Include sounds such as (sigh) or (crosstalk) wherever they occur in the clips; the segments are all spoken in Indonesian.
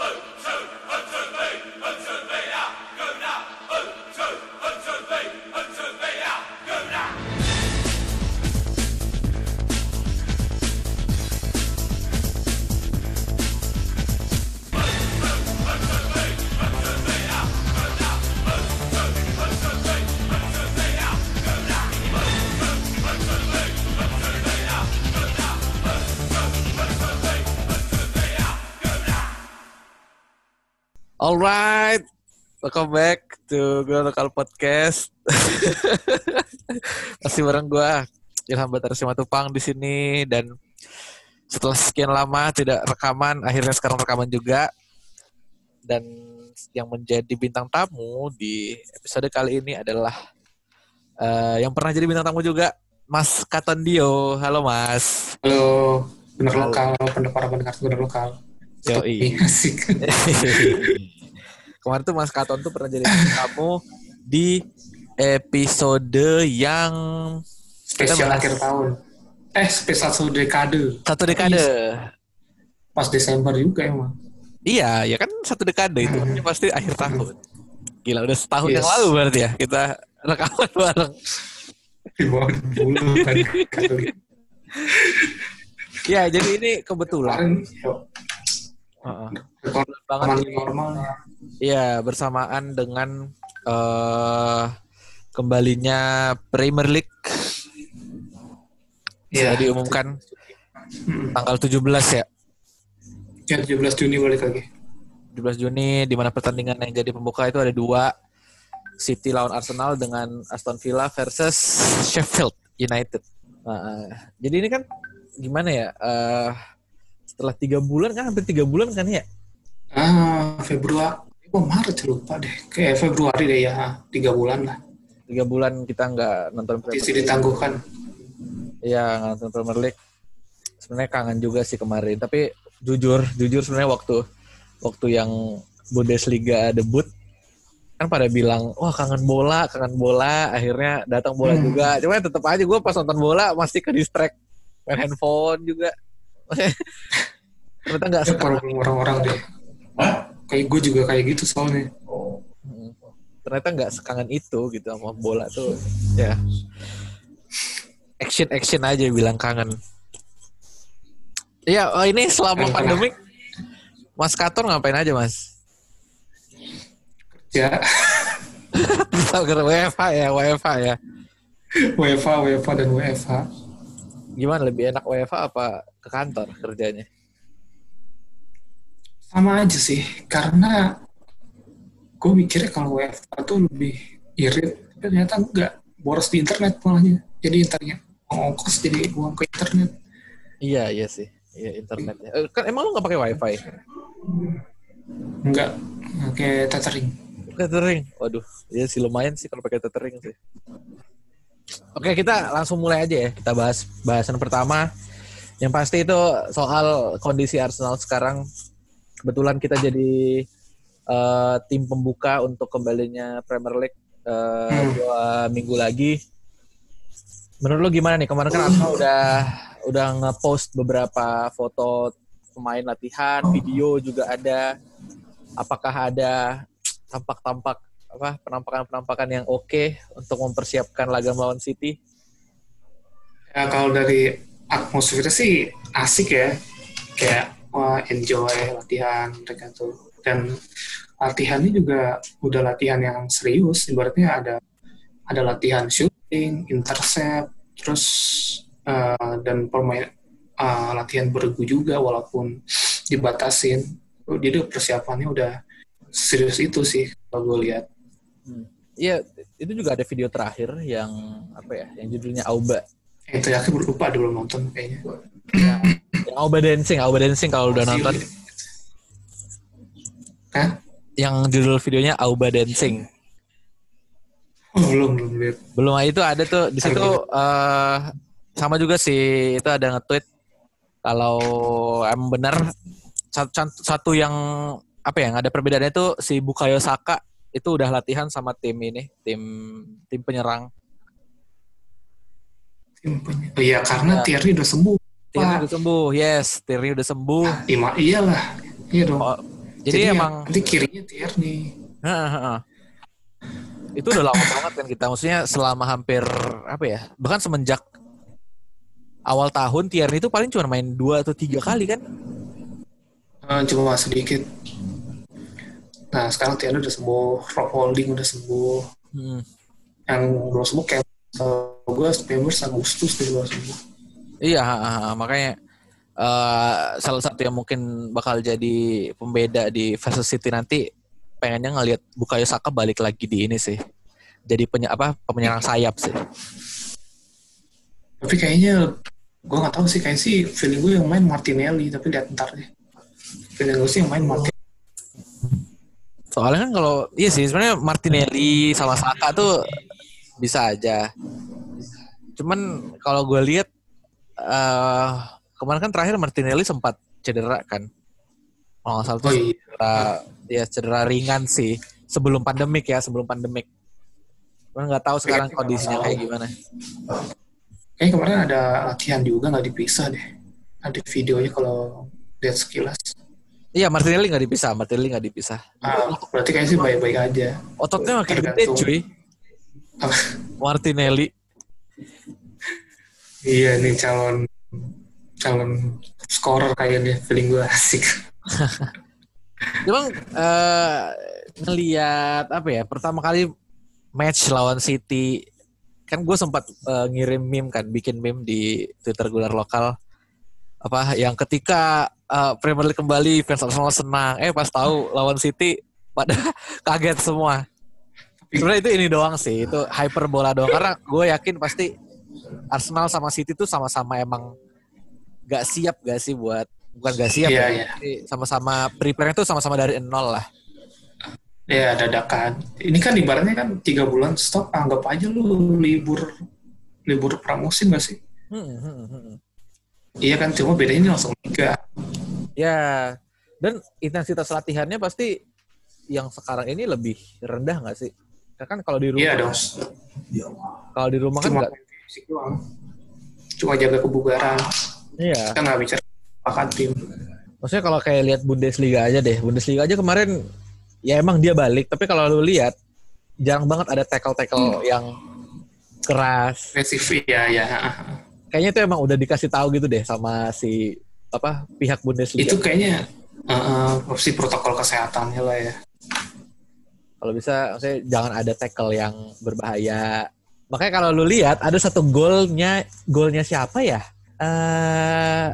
Boom! Alright, welcome back to Gue Lokal Podcast. (laughs) Masih bareng gue Ilham Batara Simatupang di sini dan setelah sekian lama tidak rekaman, akhirnya sekarang rekaman juga. Dan yang menjadi bintang tamu di episode kali ini adalah uh, yang pernah jadi bintang tamu juga, Mas Katon Dio. Halo Mas. Halo, bener lokal, pendengar pendengar bener lokal. Yoi. Asik. (laughs) Kemarin tuh Mas Katon tuh pernah jadi (laughs) kamu di episode yang spesial akhir tahun. Eh, spesial satu dekade. Satu dekade. Pas Desember juga emang. Iya, ya kan satu dekade itu hmm. pasti akhir tahun. Gila, udah setahun yes. yang lalu berarti ya kita rekaman bareng. Di bawah kan Ya, jadi ini kebetulan. Uh, banget normal. Iya, bersamaan dengan uh, kembalinya Premier League. Ya, diumumkan hmm. tanggal 17 ya. Ya, 17 Juni balik lagi. 17 Juni di mana pertandingan yang jadi pembuka itu ada dua City lawan Arsenal dengan Aston Villa versus Sheffield United. Nah, jadi ini kan gimana ya? Uh, setelah tiga bulan kan hampir tiga bulan kan ya? Ah Februari. Oh Maret lupa deh. Kayak Februari deh ya. Tiga bulan lah. Tiga bulan kita nggak nonton Premier League. ditangguhkan. Iya nggak nonton Premier League. Sebenarnya kangen juga sih kemarin. Tapi jujur jujur sebenarnya waktu waktu yang Bundesliga debut kan pada bilang wah kangen bola kangen bola. Akhirnya datang bola hmm. juga. Cuma tetap aja gue pas nonton bola masih ke distract. Main handphone juga (laughs) Ternyata nggak ya, sekarang orang-orang deh. Kayak gue juga kayak gitu soalnya. Hmm. Ternyata nggak sekangen itu gitu sama bola tuh. Ya. Action action aja bilang kangen. Iya, oh ini selama Yang pandemik Mas Kator ngapain aja, Mas? Ya. Bisa WFH ya, WFH ya. WFH, WFH dan WFH gimana lebih enak WFA apa ke kantor kerjanya? Sama aja sih, karena gue mikirnya kalau WFA tuh lebih irit, ternyata enggak boros di internet malahnya. Jadi internet ongkos jadi uang ke internet. Iya iya sih, iya internetnya. Eh, kan emang lu nggak pakai wifi? Enggak, pakai tethering. Tethering, waduh, ya sih lumayan sih kalau pakai tethering sih. Oke, kita langsung mulai aja ya. Kita bahas bahasan pertama. Yang pasti itu soal kondisi Arsenal sekarang. Kebetulan kita jadi uh, tim pembuka untuk kembalinya Premier League uh, hmm. dua minggu lagi. Menurut lo gimana nih? Kemarin kan Arsenal udah udah nge-post beberapa foto pemain latihan, video juga ada. Apakah ada tampak-tampak apa penampakan-penampakan yang oke okay untuk mempersiapkan laga melawan City? Ya kalau dari atmosfernya sih asik ya, kayak wah enjoy latihan mereka tuh dan latihannya juga udah latihan yang serius, ibaratnya ada ada latihan shooting, intercept, terus uh, dan permain uh, latihan bergu juga walaupun dibatasin, jadi persiapannya udah serius itu sih kalau gue lihat. Hmm. Iya, itu juga ada video terakhir yang apa ya, yang judulnya Auba. Itu ya, aku lupa belum nonton kayaknya. Ya, yang Auba Dancing, Auba Dancing kalau udah nonton. Hah? Yang judul videonya Auba Dancing. Oh, belum, belum lihat. Belum, itu ada tuh di situ uh, sama juga sih itu ada nge-tweet kalau emang benar satu, satu yang apa ya, yang ada perbedaannya itu si Bukayo Saka itu udah latihan sama tim ini, tim tim penyerang. Tim penyerang. Oh iya, karena ya. Tierney udah sembuh. Tierney udah sembuh, yes. Tierney udah sembuh. Ah, ima, iyalah. Iya dong. Oh, Jadi, ya, emang nanti kirinya heeh. itu udah lama banget kan kita. Maksudnya selama hampir apa ya? Bahkan semenjak awal tahun Tierney itu paling cuma main dua atau tiga kali kan? Eh, cuma sedikit. Nah sekarang Tierney udah sembuh, Rob Holding udah sembuh. Hmm. Yang belum sembuh kayak gue September Agustus dia baru sembuh. Iya, ha, ha, ha. makanya eh, salah satu yang mungkin bakal jadi pembeda di versus City nanti pengennya ngelihat Bukayo Saka balik lagi di ini sih. Jadi peny apa penyerang sayap sih. Tapi kayaknya gue nggak tahu sih kayak sih feeling gue yang main Martinelli tapi lihat ntar deh. Feeling gue sih yang main Martinelli. Soalnya kan kalau iya sih sebenarnya Martinelli sama Saka tuh bisa aja. Cuman kalau gue lihat eh kemarin kan terakhir Martinelli sempat cedera kan. Oh, nggak salah tuh cedera, ya cedera ringan sih sebelum pandemik ya sebelum pandemik. Cuman nggak tahu sekarang Iya, kondisinya kayak gimana. Kayaknya kemarin ada latihan juga nggak dipisah deh. Ada videonya kalau lihat sekilas. Iya Martinelli nggak dipisah, Martinelli nggak dipisah. Ah, berarti kayaknya sih baik-baik aja. Ototnya makin gede cuy. Martinelli. Iya nih calon calon scorer kayaknya feeling gue asik. (laughs) Emang eh ngelihat apa ya? Pertama kali match lawan City kan gue sempat eh, ngirim meme kan, bikin meme di Twitter gular lokal apa yang ketika eh, Premier League kembali fans Arsenal senang, eh pas tahu lawan City pada (laughs) kaget semua. Sebenarnya itu ini doang sih, itu hyperbola doang karena gue yakin pasti Arsenal sama City tuh sama-sama emang gak siap gak sih buat bukan gak siap Iya, ya, iya. tapi sama-sama prepare itu sama-sama dari nol lah. Ya dadakan. Ini kan ibaratnya kan tiga bulan stop, anggap aja lu libur libur pramusim gak sih? Hmm, hmm, hmm. Iya kan, cuma bedanya ini langsung liga. Ya, dan intensitas latihannya pasti yang sekarang ini lebih rendah nggak sih? Karena kan kalau di rumah, Iya dong. kalau di rumah kan Cuma nggak, main fisik doang. Cuma jaga kebugaran. iya. Kita nggak bicara pakai tim. Maksudnya kalau kayak lihat Bundesliga aja deh, Bundesliga aja kemarin ya emang dia balik, tapi kalau lu lihat jarang banget ada tackle-tackle yang keras. Agresif ya ya. Kayaknya itu emang udah dikasih tahu gitu deh sama si apa pihak Bundesliga. Itu kayaknya uh, uh, opsi protokol kesehatannya lah ya. Kalau bisa, maksudnya jangan ada tackle yang berbahaya. Makanya kalau lu lihat ada satu golnya, golnya siapa ya? eh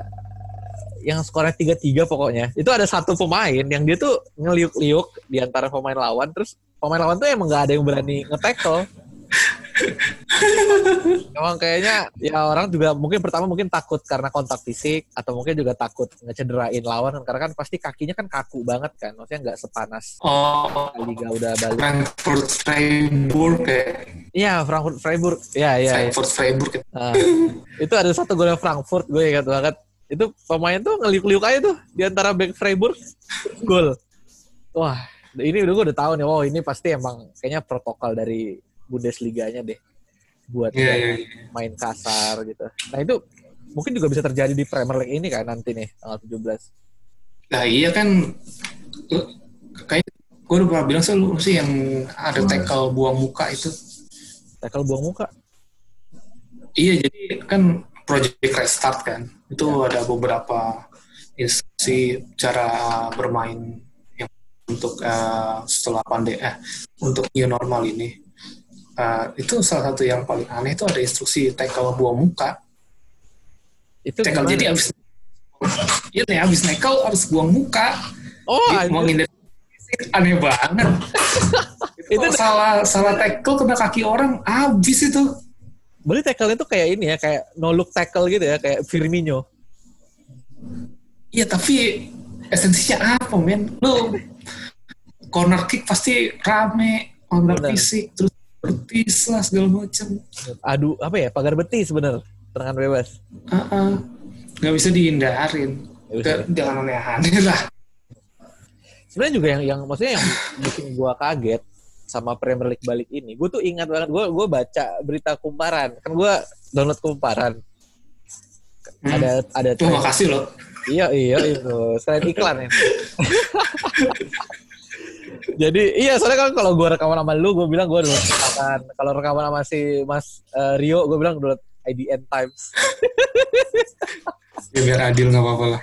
yang skornya tiga tiga pokoknya. Itu ada satu pemain yang dia tuh ngeliuk-liuk di antara pemain lawan, terus pemain lawan tuh emang nggak ada yang berani nge-tackle. Emang kayaknya ya orang juga mungkin pertama mungkin takut karena kontak fisik atau mungkin juga takut ngecederain lawan karena kan pasti kakinya kan kaku banget kan, maksudnya nggak sepanas Oh, liga udah balik. Frankfurt Freiburg kayak Iya, Frankfurt Freiburg. Iya. iya. Frankfurt Freiburg gitu. Nah, itu ada satu gol yang Frankfurt, gue ingat banget. Itu pemain tuh ngeliuk-liuk aja tuh di antara back Freiburg gol. Wah, ini udah gue udah tahu nih. Oh, ini pasti emang kayaknya protokol dari Bundesliga-nya deh buat Iya, iya, iya. main kasar gitu. Nah, itu mungkin juga bisa terjadi di Premier League ini kan nanti nih tanggal 17. Nah iya kan, kayak gue udah pernah bilang sih lu sih yang ada tackle buang muka itu. Tackle buang muka. Iya jadi kan project restart kan, itu ada beberapa instruksi cara bermain yang untuk eh, setelah pandemi, eh, untuk new normal ini. Eh, itu salah satu yang paling aneh itu ada instruksi tackle buang muka. Itu Tackle gimana? jadi abis Iya nih abis tackle harus buang muka. Oh, Dia mau ngindar aneh banget. (laughs) itu Itu- salah salah tackle kena kaki orang abis itu. Berarti tackle itu kayak ini ya, kayak no look tackle gitu ya, kayak Firmino. Iya tapi esensinya apa men? Lu corner kick pasti rame, corner fisik, terus betis lah segala macam. Adu apa ya? Pagar betis bener. Serangan bebas. Bisa dihindarin. Nggak bisa. Nggak- Jangan aneh-aneh lah. Sebenarnya juga yang yang maksudnya yang bikin gua kaget sama Premier League balik ini. Gue tuh ingat banget gua gua baca berita kumparan. Kan gua download kumparan. Hmm. Ada ada Tuh makasih loh. iya iya itu selain iklan ya (laughs) jadi iya soalnya kan kalau gue rekaman sama lu gue bilang gue dulu rekaman kalau rekaman sama si Mas uh, Rio gue bilang dulu IDN Times ya, biar adil nggak apa-apa lah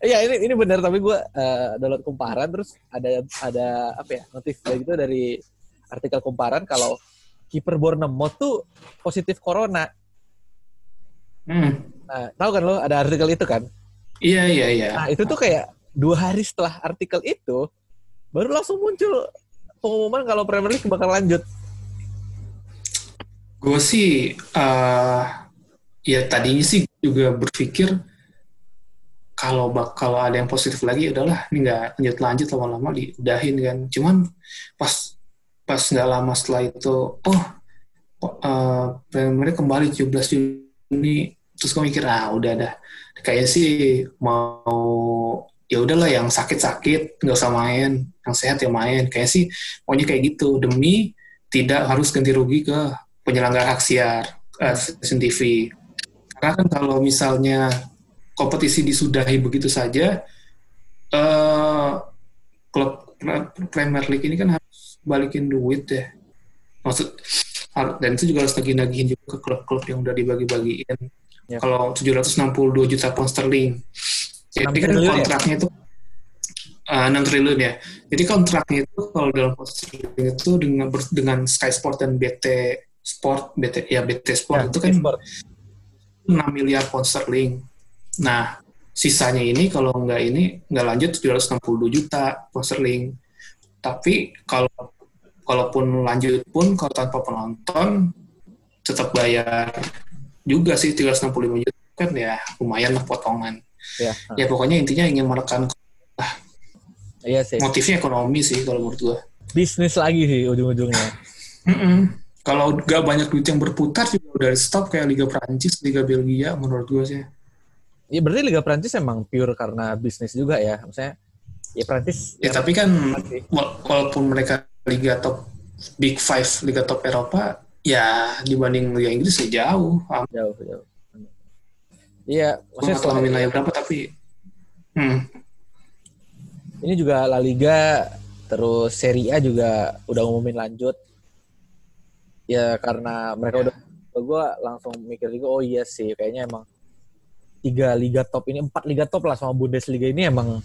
Iya ini ini benar tapi gue uh, download kumparan terus ada ada apa ya notif gitu dari artikel kumparan kalau kiper Bournemouth tuh positif corona. Hmm. Nah, tahu kan lo ada artikel itu kan? Iya iya iya. Nah itu tuh kayak dua hari setelah artikel itu baru langsung muncul pengumuman kalau Premier League bakal lanjut. Gue sih uh, ya tadinya sih juga berpikir kalau bak kalau ada yang positif lagi udahlah ini nggak lanjut lanjut lama-lama diudahin kan cuman pas pas nggak lama setelah itu oh uh, mereka kembali 17 Juni terus gue mikir ah udah dah kayak sih mau ya udahlah yang sakit-sakit nggak usah main yang sehat ya main kayak sih maunya kayak gitu demi tidak harus ganti rugi ke penyelenggara hak siar uh, TV karena kan kalau misalnya kompetisi disudahi begitu saja, uh, klub Premier League ini kan harus balikin duit ya. Maksud dan itu juga harus lagi-nagihin juga ke klub-klub yang udah dibagi-bagiin. Ya. Kalau 762 juta pound sterling. Jadi kan ya? kontraknya ya? itu uh, 6 triliun ya. Jadi kontraknya itu kalau dalam pound sterling itu dengan dengan Sky Sport dan BT Sport, BT ya BT Sport ya, itu kan Sport. 6 miliar pound sterling. Nah, sisanya ini kalau nggak ini nggak lanjut 762 juta pound sterling. Tapi kalau kalaupun lanjut pun kalau tanpa penonton tetap bayar juga sih 365 juta kan ya lumayan lah potongan. Ya, ya pokoknya intinya ingin menekan ah, iya sih. motifnya ekonomi sih kalau menurut gua. Bisnis lagi sih ujung-ujungnya. Mm -mm. Kalau nggak banyak duit yang berputar juga udah stop kayak Liga Prancis, Liga Belgia menurut gua sih. Ya berarti Liga Prancis emang pure karena bisnis juga ya. Maksudnya ya Prancis. Ya, ya tapi kan walaupun mereka Liga top Big Five Liga top Eropa ya dibanding Liga Inggris ya jauh. Jauh jauh. Iya, maksudnya tahu nilai berapa tapi hmm. ini juga La Liga terus Serie A juga udah ngumumin lanjut. Ya karena mereka ya. udah gue langsung mikir juga oh iya sih kayaknya emang tiga liga top ini empat liga top lah sama Bundesliga ini emang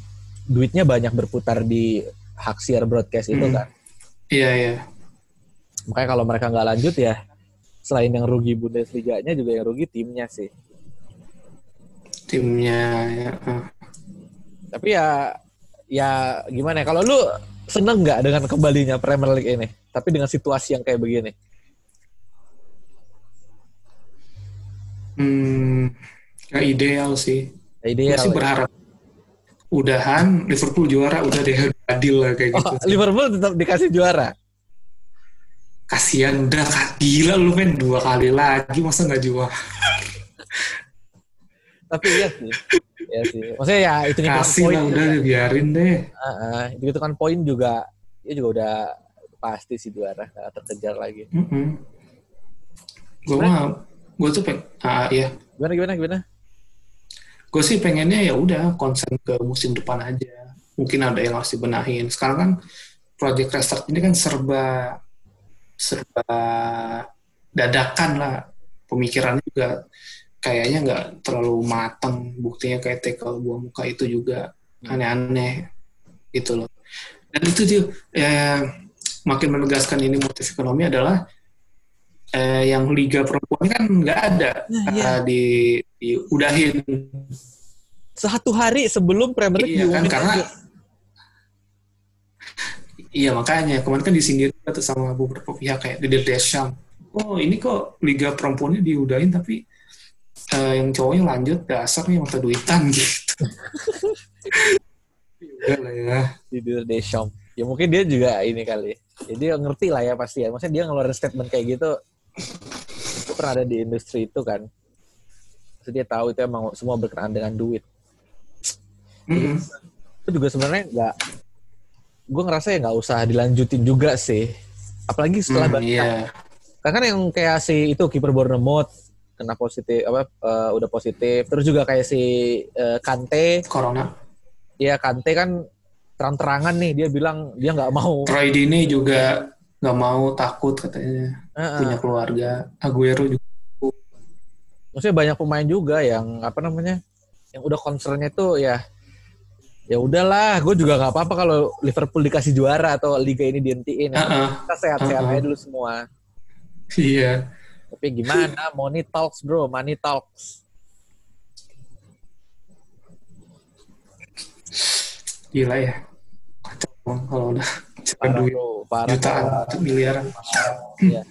duitnya banyak berputar di hak siar broadcast itu hmm. kan. Iya iya. Makanya kalau mereka nggak lanjut ya selain yang rugi Bundesliga-nya juga yang rugi timnya sih. Timnya ya. Tapi ya ya gimana ya kalau lu seneng nggak dengan kembalinya Premier League ini? Tapi dengan situasi yang kayak begini. Hmm, Gak ideal sih. Gak ideal. Sih ya. berharap udahan Liverpool juara udah deh adil lah kayak oh, gitu. Liverpool tetap dikasih juara. Kasihan udah gila lu main dua kali lagi masa nggak juara. (laughs) Tapi iya sih. Iya sih. Maksudnya ya itu kan poin. udah juga. biarin deh. Uh, uh, itu kan poin juga dia juga udah pasti sih juara gak terkejar lagi. Mm -hmm. Gue mah gue tuh pengen ah ya. Gimana gimana gimana? gue sih pengennya ya udah konsen ke musim depan aja mungkin ada yang harus dibenahin sekarang kan project restart ini kan serba serba dadakan lah pemikirannya juga kayaknya nggak terlalu matang buktinya kayak tekel buah muka itu juga hmm. aneh-aneh gitu loh dan itu tuh ya, makin menegaskan ini motif ekonomi adalah eh, yang liga perempuan kan nggak ada nah, iya. uh, di, di udahin satu hari sebelum Premier League iya, kan, karena iya makanya kemarin kan disindir sama beberapa pihak kayak di Deschamps oh ini kok liga perempuannya diudahin tapi uh, yang cowoknya lanjut dasarnya mata duitan (laughs) gitu Udah lah ya. Di Deschamps. Ya mungkin dia juga ini kali. Jadi ya ngerti lah ya pasti ya. Maksudnya dia ngeluarin statement kayak gitu itu pernah ada di industri itu kan Terus dia tahu itu emang semua berkenaan dengan duit mm-hmm. itu juga sebenarnya nggak gue ngerasa ya nggak usah dilanjutin juga sih apalagi setelah mm, yeah. karena kan yang kayak si itu kiper Bournemouth kena positif apa uh, udah positif. Terus juga kayak si uh, Kante. Corona. Iya Kante kan terang-terangan nih dia bilang dia nggak mau. Troy Dini juga nggak mau takut katanya uh -uh. punya keluarga. Aguero juga. Maksudnya banyak pemain juga yang apa namanya yang udah concernnya tuh ya ya udahlah, gue juga nggak apa-apa kalau Liverpool dikasih juara atau liga ini dihentiin. Ya. Uh -uh. Kita sehat-sehat uh -uh. aja dulu semua. Iya. Tapi gimana? (laughs) Money talks, bro. Money talks. Gila ya. Kacau kalau udah parah, duit bro. Parah, jutaan, parah. miliaran. Ya.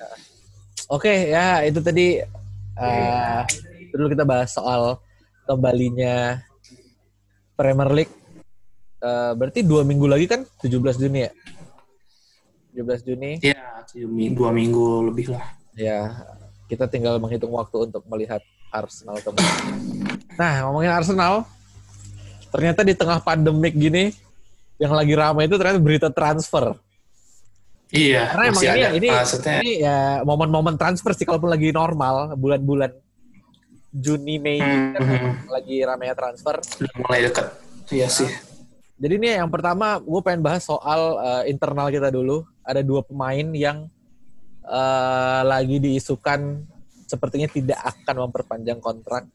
Oke, okay, ya itu tadi uh, dulu kita bahas soal kembalinya Premier League uh, berarti dua minggu lagi kan 17 Juni ya 17 Juni ya dua minggu lebih lah ya kita tinggal menghitung waktu untuk melihat Arsenal kembali nah ngomongin Arsenal ternyata di tengah pandemik gini yang lagi ramai itu ternyata berita transfer Iya. Karena emang ini, ini, ini ya momen-momen transfer sih kalaupun lagi normal bulan-bulan Juni Mei hmm, kan hmm. lagi ramainya transfer. mulai dekat. Iya sih. Jadi ini yang pertama gue pengen bahas soal uh, internal kita dulu. Ada dua pemain yang uh, lagi diisukan sepertinya tidak akan memperpanjang kontrak.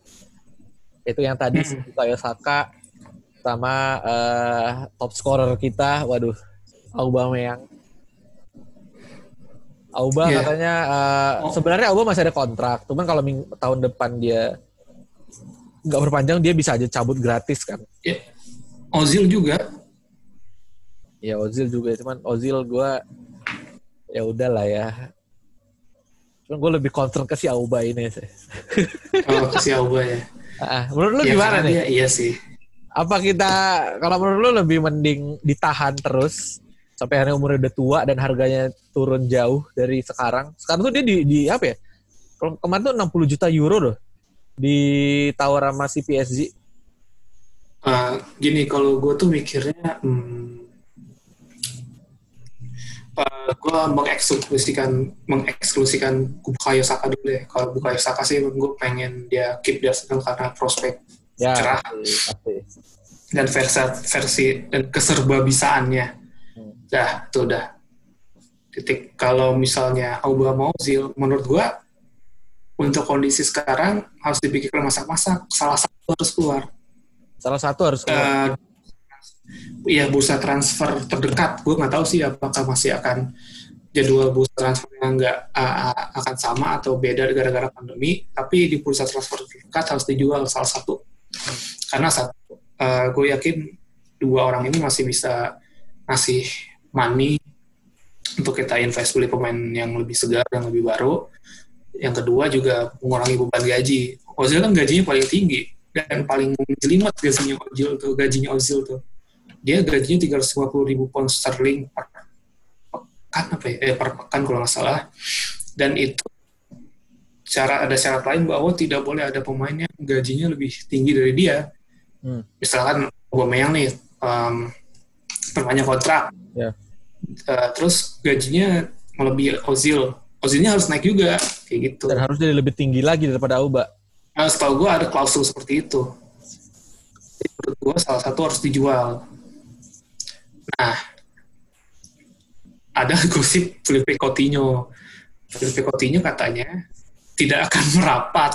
Itu yang tadi hmm. Bukayo Saka sama uh, top scorer kita, waduh, Aubameyang. Auba yeah. katanya uh, oh. sebenarnya Auba masih ada kontrak, cuman kalau tahun depan dia nggak berpanjang dia bisa aja cabut gratis kan. Yeah. Ozil juga. Ya Ozil juga, cuman Ozil gue ya udahlah ya. Cuman gue lebih concern ke si Auba ini sih. Oh, ke si Auba ya. Ah, menurut lu ya, gimana nih? Dia, iya sih. Apa kita kalau menurut lu lebih mending ditahan terus sampai hari umurnya udah tua dan harganya turun jauh dari sekarang. Sekarang tuh dia di, di apa ya? Kalau kemarin tuh 60 juta euro loh di sama si PSG uh, gini kalau gue tuh mikirnya hmm, uh, eh, gue mengeksklusikan mengeksklusikan Bukayo Saka dulu deh kalau Bukayo Saka sih gue pengen dia keep di Arsenal karena prospek ya, cerah pasti. dan versi versi dan keserbabisaannya hmm. dah tuh dah titik kalau misalnya Aubameyang Ozil menurut gue untuk kondisi sekarang harus dipikirkan masak-masak salah satu harus keluar Salah satu harus keluar. Uh, Iya bursa transfer terdekat, gue nggak tahu sih apakah masih akan jadwal bursa transfer yang nggak uh, akan sama atau beda gara-gara pandemi. Tapi di bursa transfer terdekat harus dijual salah satu, karena satu, uh, gue yakin dua orang ini masih bisa ngasih money untuk kita invest beli pemain yang lebih segar, yang lebih baru. Yang kedua juga mengurangi beban gaji. Ozil kan gajinya paling tinggi, dan paling jelimet gajinya Ozil tuh gajinya Ozil tuh dia gajinya 350 ribu pound sterling per pekan apa ya eh, per pekan kalau nggak salah dan itu cara ada syarat lain bahwa tidak boleh ada pemain yang gajinya lebih tinggi dari dia hmm. misalkan Aubameyang nih um, perpanjang kontrak yeah. Ya. uh, terus gajinya melebihi Ozil Ozilnya harus naik juga kayak gitu dan harus jadi lebih tinggi lagi daripada Auba Nah, setahu gue ada klausul seperti itu. Jadi, menurut gue salah satu harus dijual. Nah, ada (laughs) gosip Felipe Coutinho. Felipe Coutinho katanya tidak akan (laughs) merapat.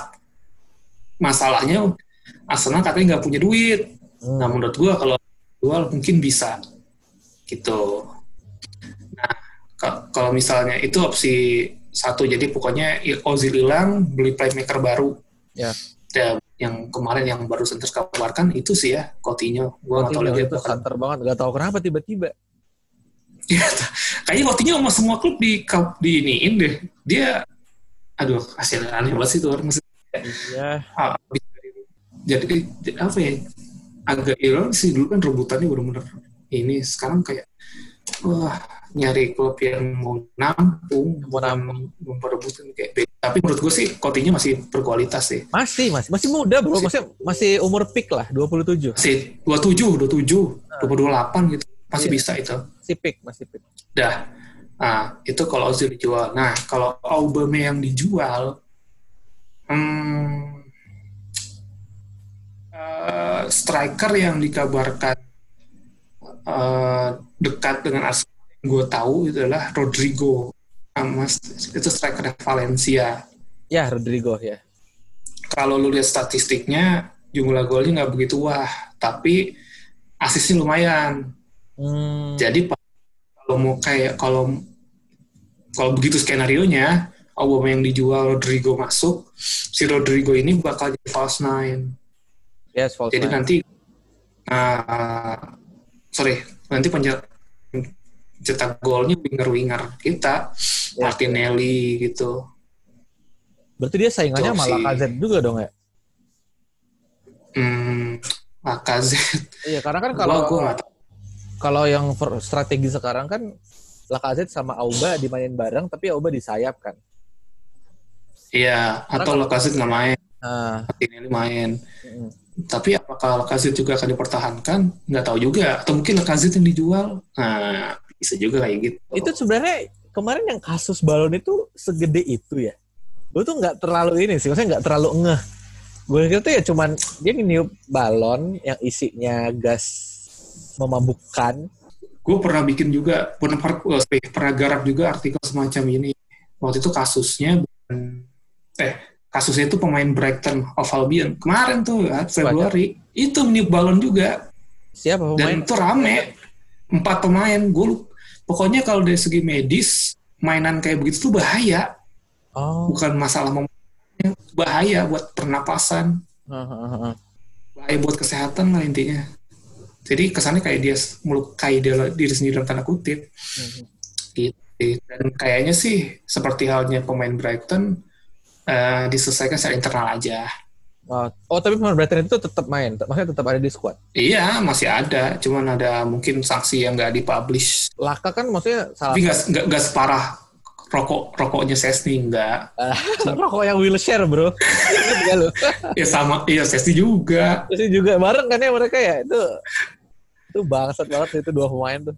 Masalahnya Arsenal katanya nggak punya duit. Hmm. Nah, menurut gue kalau jual mungkin bisa. Gitu. Nah, kalau misalnya itu opsi satu, jadi pokoknya Ozil hilang, beli playmaker baru Ya. ya yang kemarin yang baru Center keluarkan itu sih ya Coutinho. Gua nggak tahu lagi itu santer banget, nggak tahu kenapa tiba-tiba. Ya, kayaknya Coutinho sama semua klub di di iniin deh. Dia, aduh, hasil aneh banget sih tuh orang. Iya. Ah, jadi apa ya? Agak iron sih dulu kan rebutannya benar-benar ini sekarang kayak wah nyari klub yang mau nampung, mau nampung, memperebutkan kayak tapi menurut gue sih Coutinho masih berkualitas sih. Masih, masih, masih muda bro, masih, masih umur peak lah, 27. Masih 27, 27, nah. 28 gitu, masih iya. bisa itu. Masih peak, masih peak. Dah, nah itu kalau Ozil dijual. Nah kalau Aubameyang yang dijual, Hmm, uh, striker yang dikabarkan uh, dekat dengan Arsenal gue tahu itu adalah Rodrigo Mas itu striker Valencia. Ya Rodrigo ya. Kalau lu lihat statistiknya jumlah golnya nggak begitu wah tapi asisnya lumayan. Hmm. jadi kalau mau kayak kalau kalau begitu skenario nya Obama yang dijual Rodrigo masuk si Rodrigo ini bakal jadi false nine. Yes, false jadi nine. nanti uh, sorry nanti pencetak cetak golnya winger-winger kita yes. Martinelli gitu berarti dia saingannya malah KZ juga dong ya Hmm, Lacazette. Iya, karena kan kalau kalau yang strategi sekarang kan Lacazette sama Auba dimainin bareng, tapi Auba di sayap kan. Iya, atau Lacazette nggak main. Nah. Ini main. Hmm. Tapi apakah Lacazette juga akan dipertahankan? Nggak tahu juga. Atau mungkin Lacazette yang dijual? Nah, bisa juga kayak gitu. Itu sebenarnya kemarin yang kasus balon itu segede itu ya. Gue tuh nggak terlalu ini sih, maksudnya nggak terlalu ngeh. Gue kira tuh ya cuman dia niup balon yang isinya gas memabukkan. Gue pernah bikin juga pernah pernah garap juga artikel semacam ini. Waktu itu kasusnya eh kasusnya itu pemain Brighton of Albion. Kemarin tuh ya, Februari itu meniup balon juga. Siapa pemain? Dan itu rame. Empat pemain gue pokoknya kalau dari segi medis mainan kayak begitu tuh bahaya. Oh. bukan masalah bahaya buat pernapasan. Bahaya buat kesehatan lah intinya. Jadi kesannya kayak dia melukai dia, diri sendiri dalam tanda kutip. Uh-huh. gitu. Dan kayaknya sih seperti halnya pemain Brighton uh, diselesaikan secara internal aja Oh, oh tapi pemain Brighton itu tetap main, maksudnya tetap ada di squad? Iya, masih ada. Cuman ada mungkin sanksi yang nggak dipublish. Laka kan maksudnya salah. Tapi nggak separah rokok rokoknya Sesni enggak. (laughs) rokok yang wheelchair bro. (laughs) (laughs) ya sama, iya Sesni juga. Sesni juga bareng kan ya mereka ya itu itu bangsat banget itu dua pemain tuh.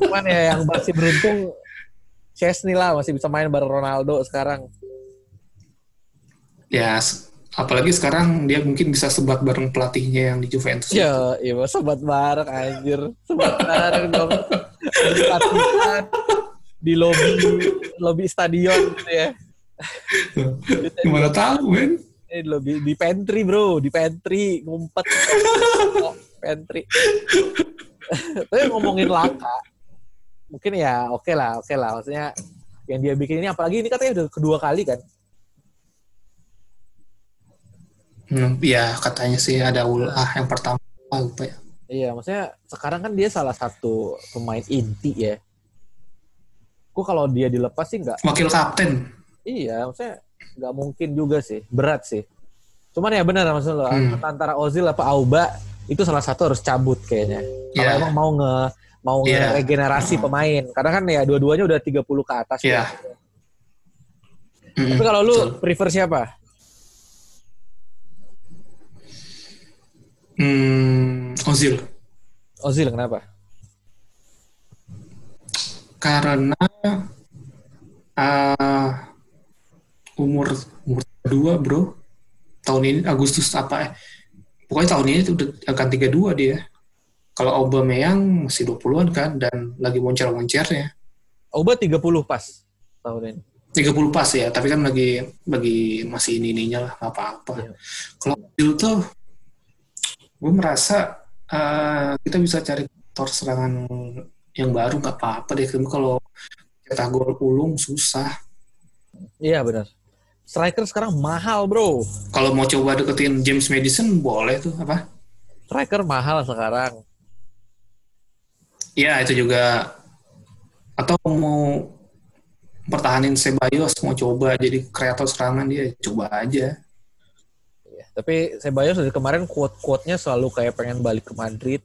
Cuman ya yang masih beruntung Chesney lah masih bisa main bareng Ronaldo sekarang. Ya, apalagi sekarang dia mungkin bisa sebat bareng pelatihnya yang di Juventus. Ya, iya sebat bareng anjir. Sebat bareng dong di lobby lobby stadion gitu ya. Gimana tahu, men? Eh, lobby di pantry, Bro, di pantry ngumpet. pantry. Tapi ngomongin laka. Mungkin ya oke okay lah, oke okay lah. Maksudnya yang dia bikin ini apalagi ini katanya udah kedua kali kan? Hmm, ya katanya sih ada ulah yang pertama lupa ya. Iya, maksudnya sekarang kan dia salah satu pemain inti ya gue kalau dia dilepas sih nggak wakil kapten iya maksudnya nggak mungkin juga sih berat sih cuman ya benar maksud lo hmm. antara Ozil apa Auba itu salah satu harus cabut kayaknya kalau yeah. emang mau nge mau yeah. regenerasi pemain karena kan ya dua-duanya udah 30 ke atas yeah. ya. Mm, tapi kalau lu so. prefer siapa Hmm, Ozil. Ozil kenapa? karena uh, umur umur dua bro tahun ini Agustus apa eh pokoknya tahun ini udah akan tiga dua dia kalau Aubameyang masih 20-an kan dan lagi moncer-moncernya Auba 30 pas tahun ini 30 pas ya tapi kan lagi bagi masih ini ininya lah apa-apa iya. kalau itu tuh gue merasa uh, kita bisa cari aktor serangan yang baru nggak apa-apa deh. Tapi kalau cetak gol ulung susah. Iya benar. Striker sekarang mahal bro. Kalau mau coba deketin James Madison boleh tuh apa? Striker mahal sekarang. Iya itu juga. Atau mau pertahanin Sebayos mau coba. Jadi kreator serangan dia coba aja tapi Sebayos dari kemarin quote-quote-nya selalu kayak pengen balik ke Madrid.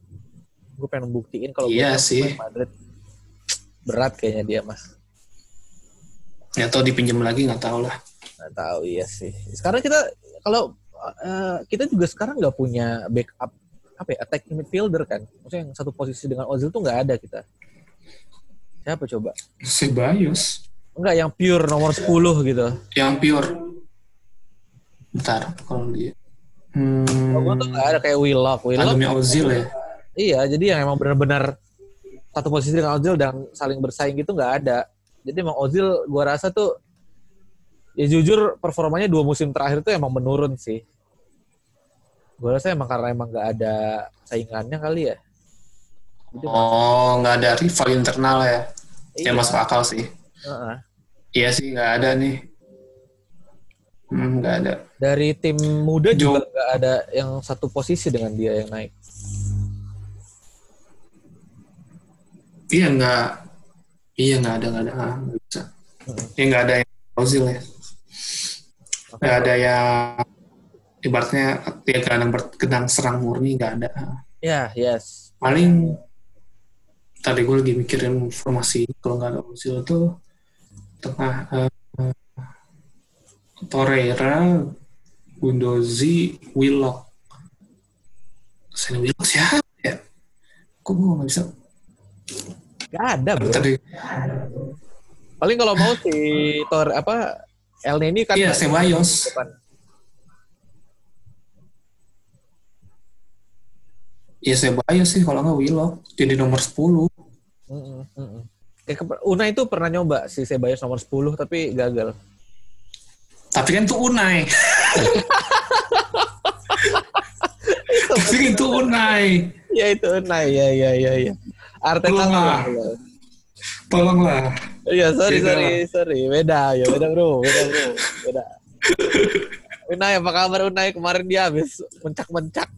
Gue pengen buktiin kalau iya sih. Madrid. Berat kayaknya dia mas. Nggak tahu dipinjam lagi nggak tahu lah. Nggak tahu iya sih. Sekarang kita kalau uh, kita juga sekarang nggak punya backup apa ya attack midfielder kan. Maksudnya yang satu posisi dengan Ozil tuh nggak ada kita. Siapa coba? Sebayos enggak yang pure nomor 10 gitu. Yang pure. Bentar, kalau dia. Hmm, gue tuh nggak ada kayak Willock. Willock tandemnya Ozil ya. Iya, jadi yang emang benar-benar satu posisi dengan Ozil dan saling bersaing gitu nggak ada. Jadi emang Ozil gua rasa tuh ya jujur performanya dua musim terakhir tuh emang menurun sih. Gua rasa emang karena emang nggak ada saingannya kali ya. Jadi Oh, nggak ada rival internal ya. iya, Ya masuk akal sih. heeh. Iya sih, nggak ada nih. Hmm, ada. Dari tim muda juga nggak ada yang satu posisi dengan dia yang naik. Iya nggak. Iya nggak ada, nggak ada. Ah, nggak bisa. Iya nggak ada yang Ozil ya. Nggak ada yang ibaratnya dia gelandang bergenang serang murni nggak ada. Ya, yes. Paling tadi gue lagi mikirin formasi kalau nggak ada Ozil tuh tengah eh, Torreira, Gundozi, Willock. Saya Willock siapa ya? Kok gue nggak bisa? Gak ada, bro. Tadi Paling kalau mau si Tor apa El Neni kan iya Ceballos. depan. Iya Ceballos sih kalau nggak Willock jadi nomor 10. Mm-mm, mm-mm. Kayak ke- Unai itu pernah nyoba si Ceballos nomor 10 tapi gagal. Tapi kan itu Unai. Tapi kan itu Unai. Ya itu Unai, ya ya ya ya. Arteta lah. Tolonglah. Iya, sorry Beda sorry sorry. Beda ya, beda bro, beda bro, beda. Unai apa kabar Unai kemarin dia habis mencak-mencak.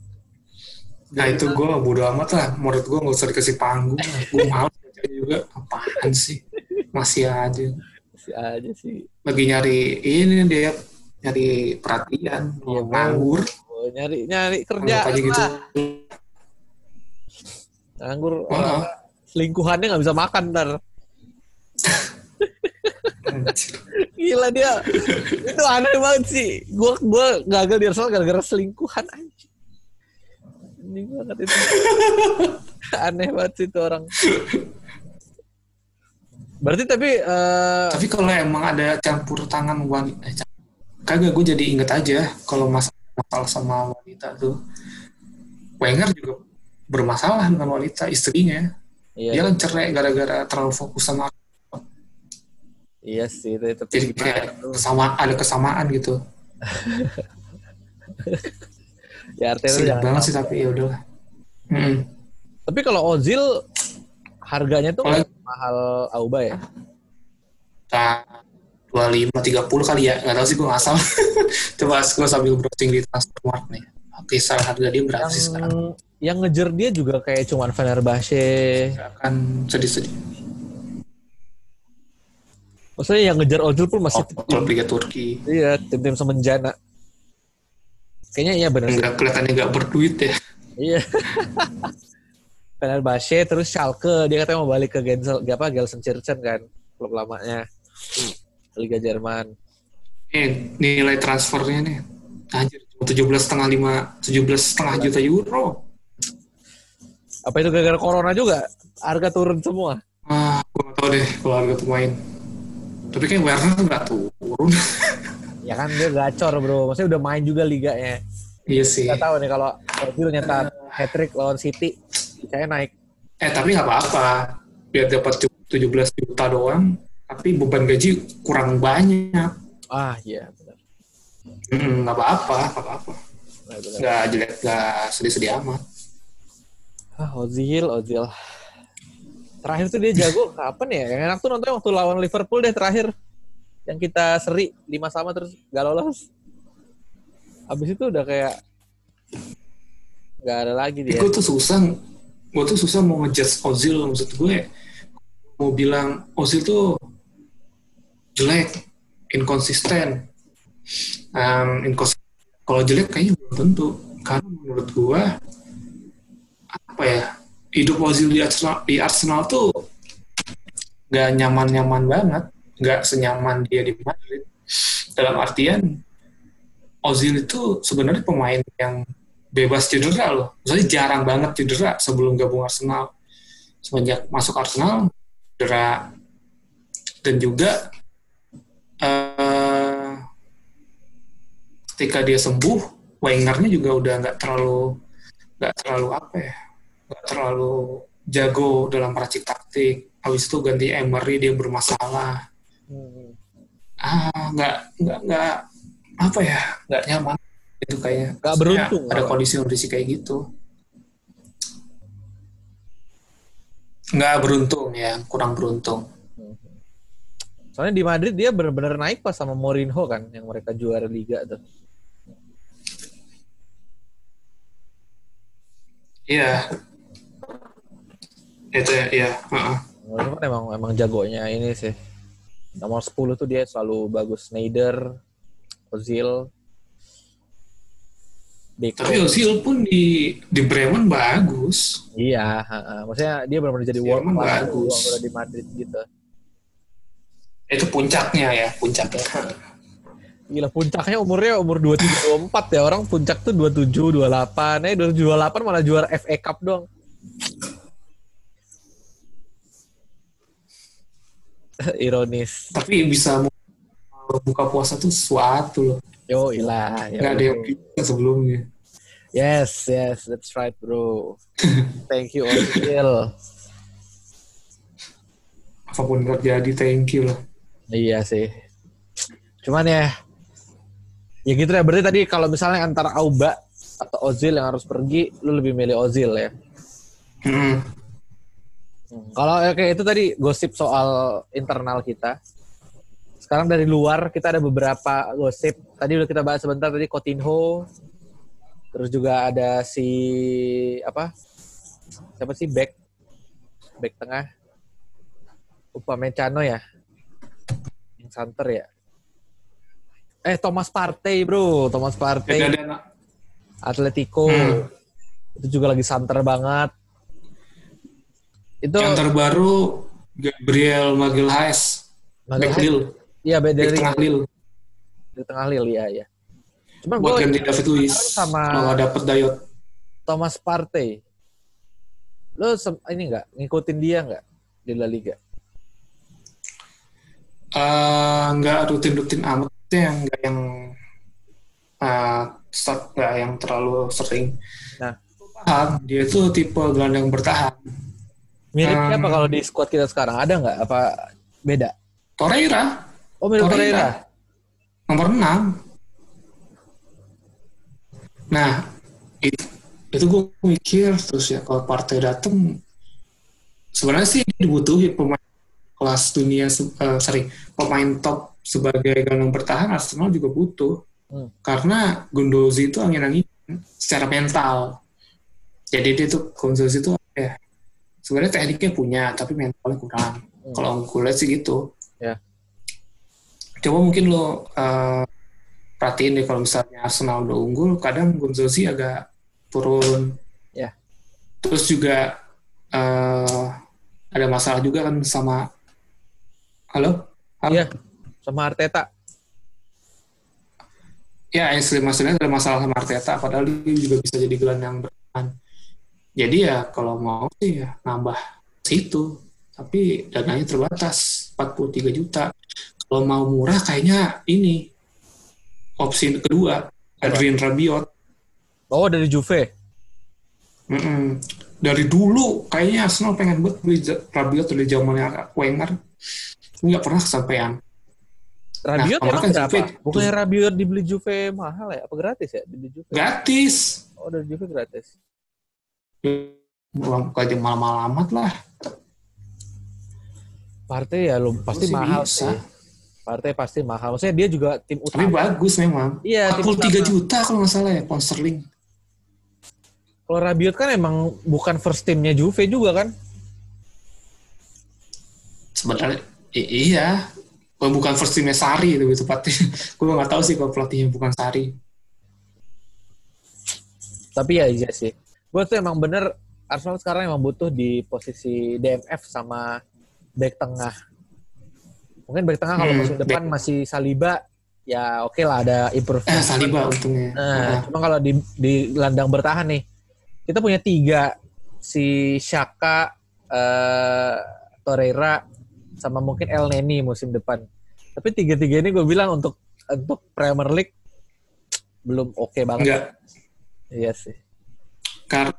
Nah itu gue bodo amat lah. Menurut gue nggak usah dikasih panggung. Gue baca juga. Apaan sih? Masih aja. Si aja sih. Lagi nyari ini dia nyari perhatian. Iya, nganggur. Oh, nyari nyari kerja aja gitu. Nganggur Oh, orang selingkuhannya nggak bisa makan ntar. (laughs) Gila dia. itu aneh banget sih. Gua gua gagal di Arsenal gara-gara selingkuhan anjing. Ini banget itu. (laughs) aneh banget sih itu orang. Berarti tapi eh, Tapi kalau emang ada campur tangan wanita, eh, kagak gue jadi inget aja kalau masalah, masalah sama wanita tuh. Wenger juga bermasalah dengan wanita istrinya. iya, Dia kan cerai gara-gara terlalu fokus sama iya sih itu, itu jadi kayak kesama ada kesamaan gitu. (laughs) ya Sedih jangan banget sih tapi ya udahlah. Mm-mm. Tapi kalau Ozil harganya tuh nggak mahal Auba ya? Nah, 25 30 kali ya. Nggak tahu sih gue ngasal. (laughs) Coba gue sambil browsing di Transfermarkt nih. Oke, salah harga dia berapa sih sekarang? Yang ngejar dia juga kayak cuman Fenerbahce. Akan sedih-sedih. Maksudnya yang ngejar Ozil pun masih Oh, klub Liga Turki. iya tim-tim semenjana. Kayaknya iya benar sih. Nggak kelihatannya nggak berduit ya. Iya. (laughs) Fenerbahce terus Schalke dia katanya mau balik ke Gensel apa Gelsenkirchen kan klub lamanya Liga Jerman. Nih, nilai transfernya nih. Anjir, tujuh belas setengah lima, tujuh belas setengah juta euro. Apa itu gara-gara corona juga? Harga turun semua. Ah, gue gak tau deh kalau harga pemain. Tapi kayak Werner nggak turun. Ya kan dia gacor bro. Maksudnya udah main juga liganya. iya sih. Gak tahu nih kalau Ozil nyetak hat trick lawan City, saya naik. Eh tapi nggak apa-apa. Biar dapat 17 juta doang, tapi beban gaji kurang banyak. Ah iya benar. Mm, nggak apa-apa, nggak apa-apa. Nggak jelek, nggak sedih-sedih amat. Ah Ozil, Ozil. Terakhir tuh dia jago (laughs) kapan ya? Yang enak tuh nontonnya waktu lawan Liverpool deh terakhir. Yang kita seri 5 sama terus gak lolos. Abis itu udah kayak nggak ada lagi dia. Gue tuh susah, gue tuh susah mau ngejudge Ozil maksud gue. Mau bilang Ozil tuh jelek, inkonsisten. Um, inkonsisten. Kalau jelek kayaknya belum tentu. Karena menurut gue apa ya hidup Ozil di Arsenal, di Arsenal tuh nggak nyaman-nyaman banget, nggak senyaman dia di Madrid. Dalam artian Ozil itu sebenarnya pemain yang bebas cedera loh. Maksudnya jarang banget cedera sebelum gabung Arsenal. Semenjak masuk Arsenal, cedera. Dan juga eh ketika dia sembuh, Wengernya juga udah nggak terlalu nggak terlalu apa ya, nggak terlalu jago dalam meracik taktik. Habis itu ganti Emery dia bermasalah. Hmm. Ah, nggak nggak nggak apa ya, nggak nyaman itu kayaknya. Nggak beruntung, Ada kondisi-kondisi kayak gitu. Nggak beruntung ya, kurang beruntung. Soalnya di Madrid dia benar-benar naik pas sama Mourinho kan, yang mereka juara Liga tuh. Iya. Itu ya, iya. heeh. Mourinho kan emang emang jagonya ini sih. Nomor 10 tuh dia selalu bagus. Schneider, Ozil, Deco. Tapi Ozil pun di di Bremen bagus. Iya, ha-ha. maksudnya dia benar-benar jadi world class bagus. di Madrid gitu. Itu puncaknya ya, puncaknya. Gila puncaknya umurnya umur 23 24 ya. Orang puncak tuh 27 28. Eh 28 malah juara FA Cup doang. (laughs) Ironis. Tapi bisa mu- buka puasa tuh sesuatu loh. Yo ilah. ya Nggak ada yang bisa sebelumnya. Yes, yes, that's right, bro. (laughs) Thank you, Ozil. Apa pun terjadi, thank you loh. Iya sih. Cuman ya, ya gitu ya. Berarti tadi kalau misalnya antara Auba atau Ozil yang harus pergi, lu lebih milih Ozil ya. Hmm. Kalau ya, kayak itu tadi gosip soal internal kita. Sekarang dari luar kita ada beberapa gosip. Tadi udah kita bahas sebentar tadi Coutinho. Terus juga ada si apa? Siapa sih back? Back tengah. Upamecano ya. Yang santer ya. Eh Thomas Partey, Bro. Thomas Partey. Atletico. Hmm. Itu juga lagi santer banget. Itu yang terbaru Gabriel Magalhaes, Magalhaes- Iya, beda dari tengah Lille. di tengah Lille ya ya. Cuman Buat ganti David Luiz sama- kalau dapet Dayot. Thomas Partey. Lo ini nggak ngikutin dia nggak di La Liga? Eh, nggak rutin-rutin amat yang nggak yang eh, start nggak yang terlalu sering. Nah. paham dia itu tipe gelandang bertahan. Mirip Hmm. siapa kalau di squad kita sekarang? Ada nggak? Apa beda? Torreira Oh mirip Torreira. Nomor 6. Nah, itu, itu gue mikir terus ya kalau partai dateng sebenarnya sih dibutuhin pemain kelas dunia eh, sorry pemain top sebagai gelandang bertahan Arsenal juga butuh Hmm. karena Gundozi itu angin-angin secara mental jadi dia tuh Gundozi itu ya sebenarnya tekniknya punya tapi mentalnya kurang Hmm. kalau gue lihat sih gitu Ya. Coba mungkin lo eh, perhatiin deh kalau misalnya Arsenal udah unggul kadang Gonzozi agak turun Ya. terus juga eh, ada masalah juga kan sama halo halo Iya. Sama Arteta. ya Ainsley Mason ada masalah sama Arteta padahal dia juga bisa jadi gelandang bertahan jadi ya kalau mau sih ya nambah situ tapi dananya terbatas 43 juta kalau mau murah kayaknya ini opsi kedua Adrian Rabiot Oh dari Juve. Mm-mm. dari dulu kayaknya Arsenal pengen buat beli Rabiot dari zamannya Wenger nggak pernah kesampaian Rabiot Nah, emang kan berapa? Bukannya Rabiot dibeli Juve mahal ya? Apa gratis ya dibeli Juve? gratis Oh dari Juve gratis. Bukan aja malam amat lah Partey ya lo pasti mahal bisa. sih. Partey pasti mahal. Maksudnya dia juga tim tapi utama. bagus memang Iya, tim 43 utama. juta kalau nggak salah ya pound sterling Kalau Rabiot kan emang bukan first timnya Juve juga kan? sebenarnya i- iya Oh, bukan first teamnya Sari itu tepatnya (laughs) gue nggak tahu sih kalau pelatihnya bukan Sari Tapi ya iya sih. Gue tuh emang bener Arsenal sekarang emang butuh di posisi DMF sama back tengah. Mungkin back tengah kalau Hmm, musim depan back- masih Saliba, ya oke lah ada improve. eh Saliba untungnya Nah, cuma kalau di di gelandang bertahan nih, kita punya tiga si Shaka, eh, Torreira, sama mungkin El Neni musim depan. Tapi tiga-tiga ini gue bilang untuk untuk Premier League belum oke banget. Enggak. Iya sih. Karena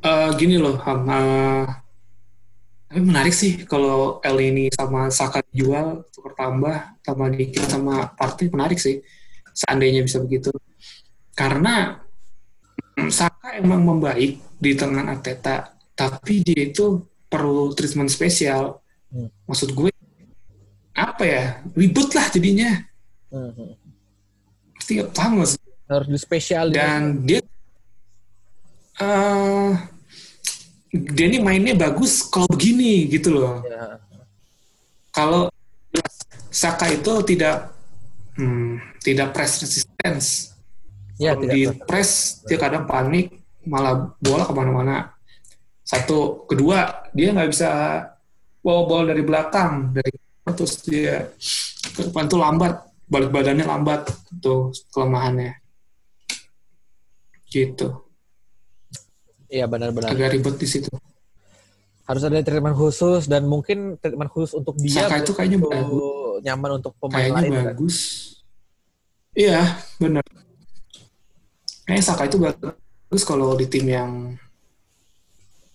eh, gini loh, Ham, eh, tapi menarik sih kalau El ini sama Saka dijual, tukar tambah, tambah dikit sama Partey menarik sih. Seandainya bisa begitu. Karena mm, Saka emang membaik di tangan Arteta, tapi dia itu perlu treatment spesial. Hmm. Maksud gue apa ya? Ribut lah jadinya. Mhm. Pasti paham nggak sih? Harus di spesial dan dia eh dia ini mainnya bagus kalau begini gitu loh. Ya. Kalau Saka itu tidak hmm, tidak press resistance. Ya, Kalau tidak di cocok. press dia kadang panik, malah bola ke mana-mana. Satu, kedua dia nggak bisa bawa bola dari belakang, dari terus dia ke depan tuh lambat, balik badannya lambat, tuh kelemahannya. Gitu. Iya benar-benar. agak ribet di situ. Harus ada treatment khusus dan mungkin treatment khusus untuk dia. Saka itu kayaknya untuk bagus. nyaman untuk pemain Kayaknya lain. kan? bagus. Iya, benar. Kayaknya Saka itu bagus kalau di tim yang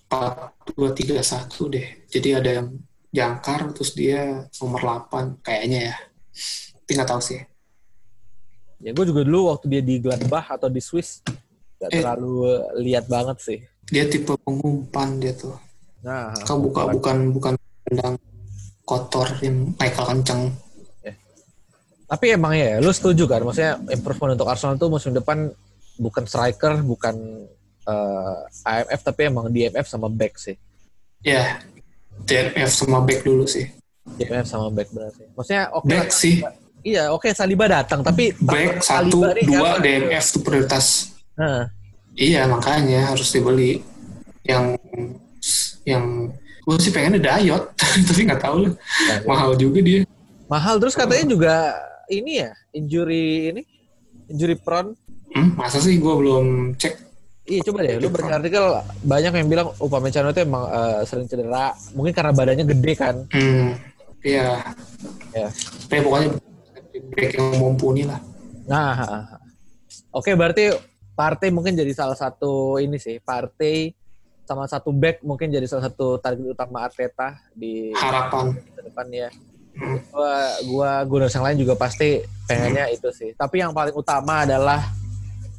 4-2-3-1 deh. Jadi ada yang jangkar, terus dia nomor 8 kayaknya ya. Tapi nggak tahu sih. Ya gue juga dulu waktu dia di Gladbach atau di Swiss gak Eh. terlalu lihat banget sih. Dia tipe pengumpan dia tuh. Nah, Kau buka bukan bukan tendang kotor yang Michael kenceng. tapi emang ya, lu setuju kan? Maksudnya improvement untuk Arsenal tuh musim depan bukan striker, bukan eh, AMF, tapi emang DMF sama back sih. Ya, DNF sama back dulu sih. DMF sama back berarti. Maksudnya oke Back sih. Iya, oke Saliba datang, tapi Back satu, nih dua? DNF itu prioritas. Nah, Iya makanya harus dibeli. Yang yang gue sih pengennya Dayot (laughs) tapi nggak tahu lah. Mahal juga dia. Mahal terus katanya juga ini ya, injury ini, injury prone. hmm, masa sih gue belum cek? Iya coba deh, lu baca artikel banyak yang bilang Upamecano itu emang eh, sering cedera, mungkin karena badannya gede kan. hmm, iya. Ya. tapi pokoknya back yang mumpuni lah. Nah, oke berarti partai mungkin jadi salah satu ini sih, partai sama satu back mungkin jadi salah satu target utama Arteta di harapan depan ya. Hmm. Gua gua Gunners yang lain juga pasti pengennya itu sih. Tapi yang paling utama adalah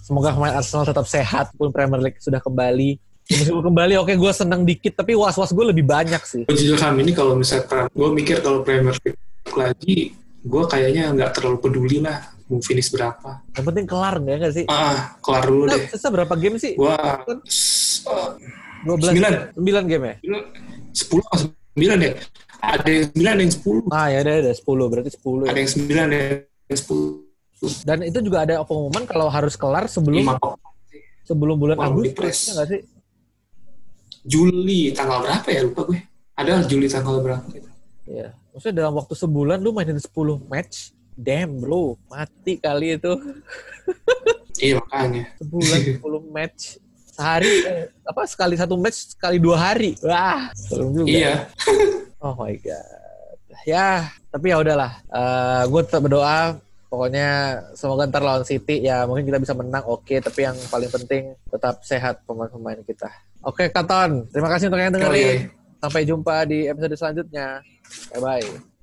semoga pemain Arsenal tetap sehat pun Premier League sudah kembali. Meskipun kembali oke gue seneng dikit tapi was-was gue lebih banyak sih. jujur ham ini kalau misalkan gue mikir kalau Premier League lagi gue kayaknya nggak terlalu peduli lah mau finish berapa Yang penting kelar nggak nggak sih? ah kelar dulu Nah, deh sisa berapa game sih? gue 12 sembilan. 9 game ya? sepuluh atau sembilan deh ada yang sembilan ada yang sepuluh Ah ya udah ada 10 berarti 10 ya. ada yang sembilan ada yang sepuluh Dan itu juga ada pengumuman kalau harus kelar sebelum lima sebelum bulan Wow, Agustus ya sih? Juli tanggal berapa ya lupa gue ada Juli tanggal berapa gitu. Iya. Maksudnya dalam waktu sebulan lu mainin 10 match, damn bro, mati kali itu. iya makanya Sebulan (laughs) 10 match. Sehari eh, apa sekali satu match sekali dua hari. Wah, serem juga. iya (laughs) Oh my god. Ya, tapi ya udahlah. Eh gue tetap berdoa pokoknya semoga ntar lawan City ya mungkin kita bisa menang oke tapi yang paling penting tetap sehat pemain-pemain kita. Oke Katon, terima kasih untuk yang dengerin. Oh, iya. Sampai jumpa di episode selanjutnya. Bye bye.